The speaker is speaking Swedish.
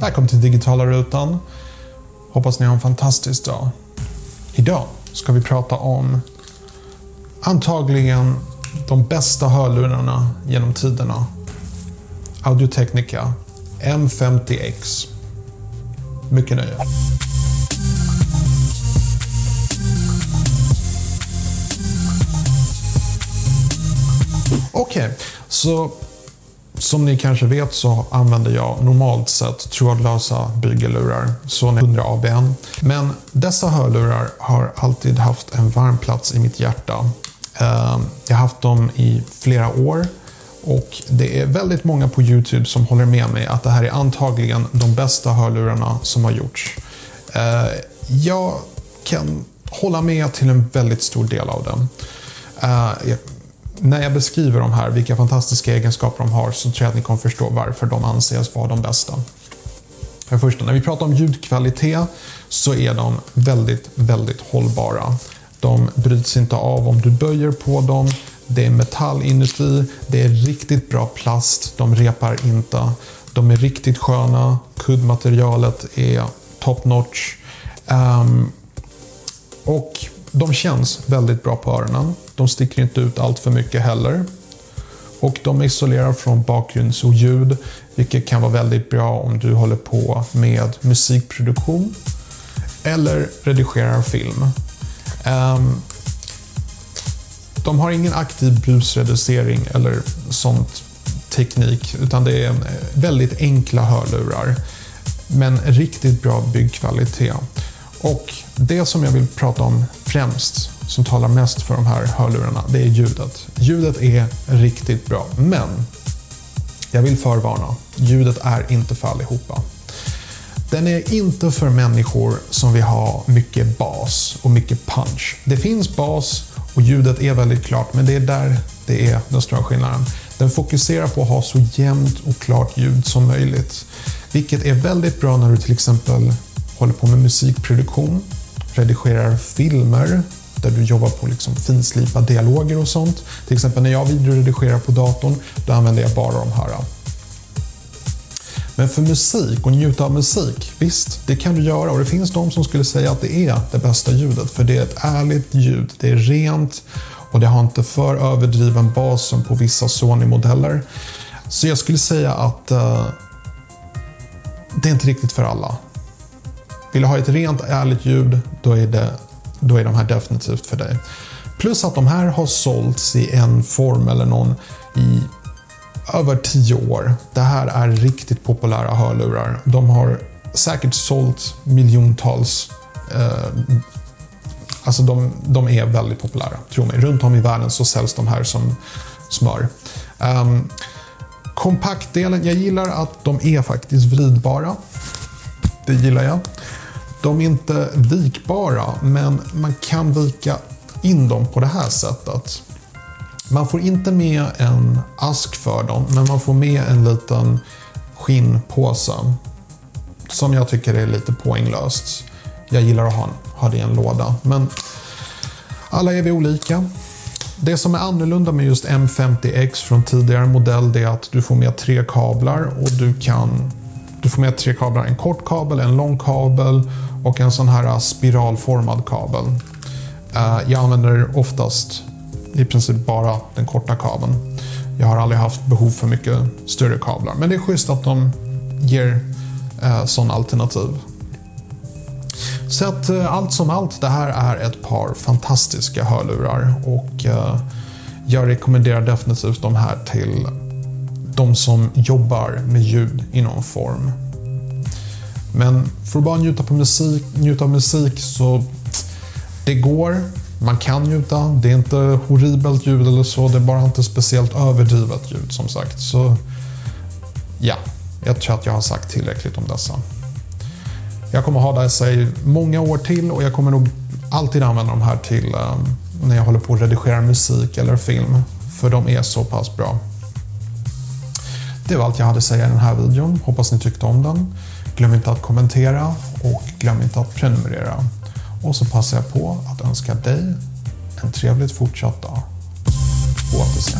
Välkommen till digitala rutan. Hoppas ni har en fantastisk dag. Idag ska vi prata om antagligen de bästa hörlurarna genom tiderna. Audio-Technica M50X. Mycket nöje. Okej, okay, så som ni kanske vet så använder jag normalt sett trådlösa bygellurar, Sony 100 ABN. Men dessa hörlurar har alltid haft en varm plats i mitt hjärta. Ehm, jag har haft dem i flera år och det är väldigt många på Youtube som håller med mig att det här är antagligen de bästa hörlurarna som har gjorts. Ehm, jag kan hålla med till en väldigt stor del av dem. Ehm, när jag beskriver de här, vilka fantastiska egenskaper de har, så tror jag att ni kommer förstå varför de anses vara de bästa. För första, när vi pratar om ljudkvalitet så är de väldigt, väldigt hållbara. De bryts inte av om du böjer på dem. Det är metall inuti. Det är riktigt bra plast. De repar inte. De är riktigt sköna. Kuddmaterialet är top notch. Um, och de känns väldigt bra på öronen. De sticker inte ut allt för mycket heller. Och de isolerar från bakgrundsljud, vilket kan vara väldigt bra om du håller på med musikproduktion eller redigerar film. Um, de har ingen aktiv brusreducering eller sånt teknik, utan det är eh, väldigt enkla hörlurar. Men riktigt bra byggkvalitet. Och det som jag vill prata om främst, som talar mest för de här hörlurarna, det är ljudet. Ljudet är riktigt bra, men jag vill förvarna. Ljudet är inte för allihopa. Den är inte för människor som vill ha mycket bas och mycket punch. Det finns bas och ljudet är väldigt klart, men det är där det är den stora skillnaden. Den fokuserar på att ha så jämnt och klart ljud som möjligt. Vilket är väldigt bra när du till exempel håller på med musikproduktion, redigerar filmer där du jobbar på liksom finslipa dialoger och sånt. Till exempel när jag videoredigerar på datorn, då använder jag bara de här. Men för musik och njuta av musik, visst, det kan du göra och det finns de som skulle säga att det är det bästa ljudet för det är ett ärligt ljud, det är rent och det har inte för överdriven bas som på vissa Sony-modeller. Så jag skulle säga att uh, det är inte riktigt för alla. Vill du ha ett rent, ärligt ljud, då är, det, då är de här definitivt för dig. Plus att de här har sålts i en form eller någon i över tio år. Det här är riktigt populära hörlurar. De har säkert sålt miljontals. Eh, alltså de, de, är väldigt populära, tro mig. Runt om i världen så säljs de här som smör. Um, kompaktdelen, jag gillar att de är faktiskt vridbara. Det gillar jag. De är inte vikbara, men man kan vika in dem på det här sättet. Man får inte med en ask för dem, men man får med en liten skinnpåse. Som jag tycker är lite poänglöst. Jag gillar att ha, ha det i en låda, men alla är vi olika. Det som är annorlunda med just M50X från tidigare modell det är att du får med tre kablar och du kan du får med tre kablar. En kort kabel, en lång kabel och en sån här äh, spiralformad kabel. Äh, jag använder oftast i princip bara den korta kabeln. Jag har aldrig haft behov för mycket större kablar, men det är schysst att de ger eh, sån alternativ. Så att eh, allt som allt, det här är ett par fantastiska hörlurar och eh, jag rekommenderar definitivt de här till de som jobbar med ljud i någon form. Men för att bara njuta, på musik, njuta av musik så det går. Man kan njuta. Det är inte horribelt ljud eller så. Det är bara inte speciellt överdrivet ljud som sagt. Så ja, jag tror att jag har sagt tillräckligt om dessa. Jag kommer ha dessa i många år till och jag kommer nog alltid använda de här till eh, när jag håller på att redigera musik eller film. För de är så pass bra. Det var allt jag hade att säga i den här videon. Hoppas ni tyckte om den. Glöm inte att kommentera och glöm inte att prenumerera. Och så passar jag på att önska dig en trevligt fortsatt dag. På återseende.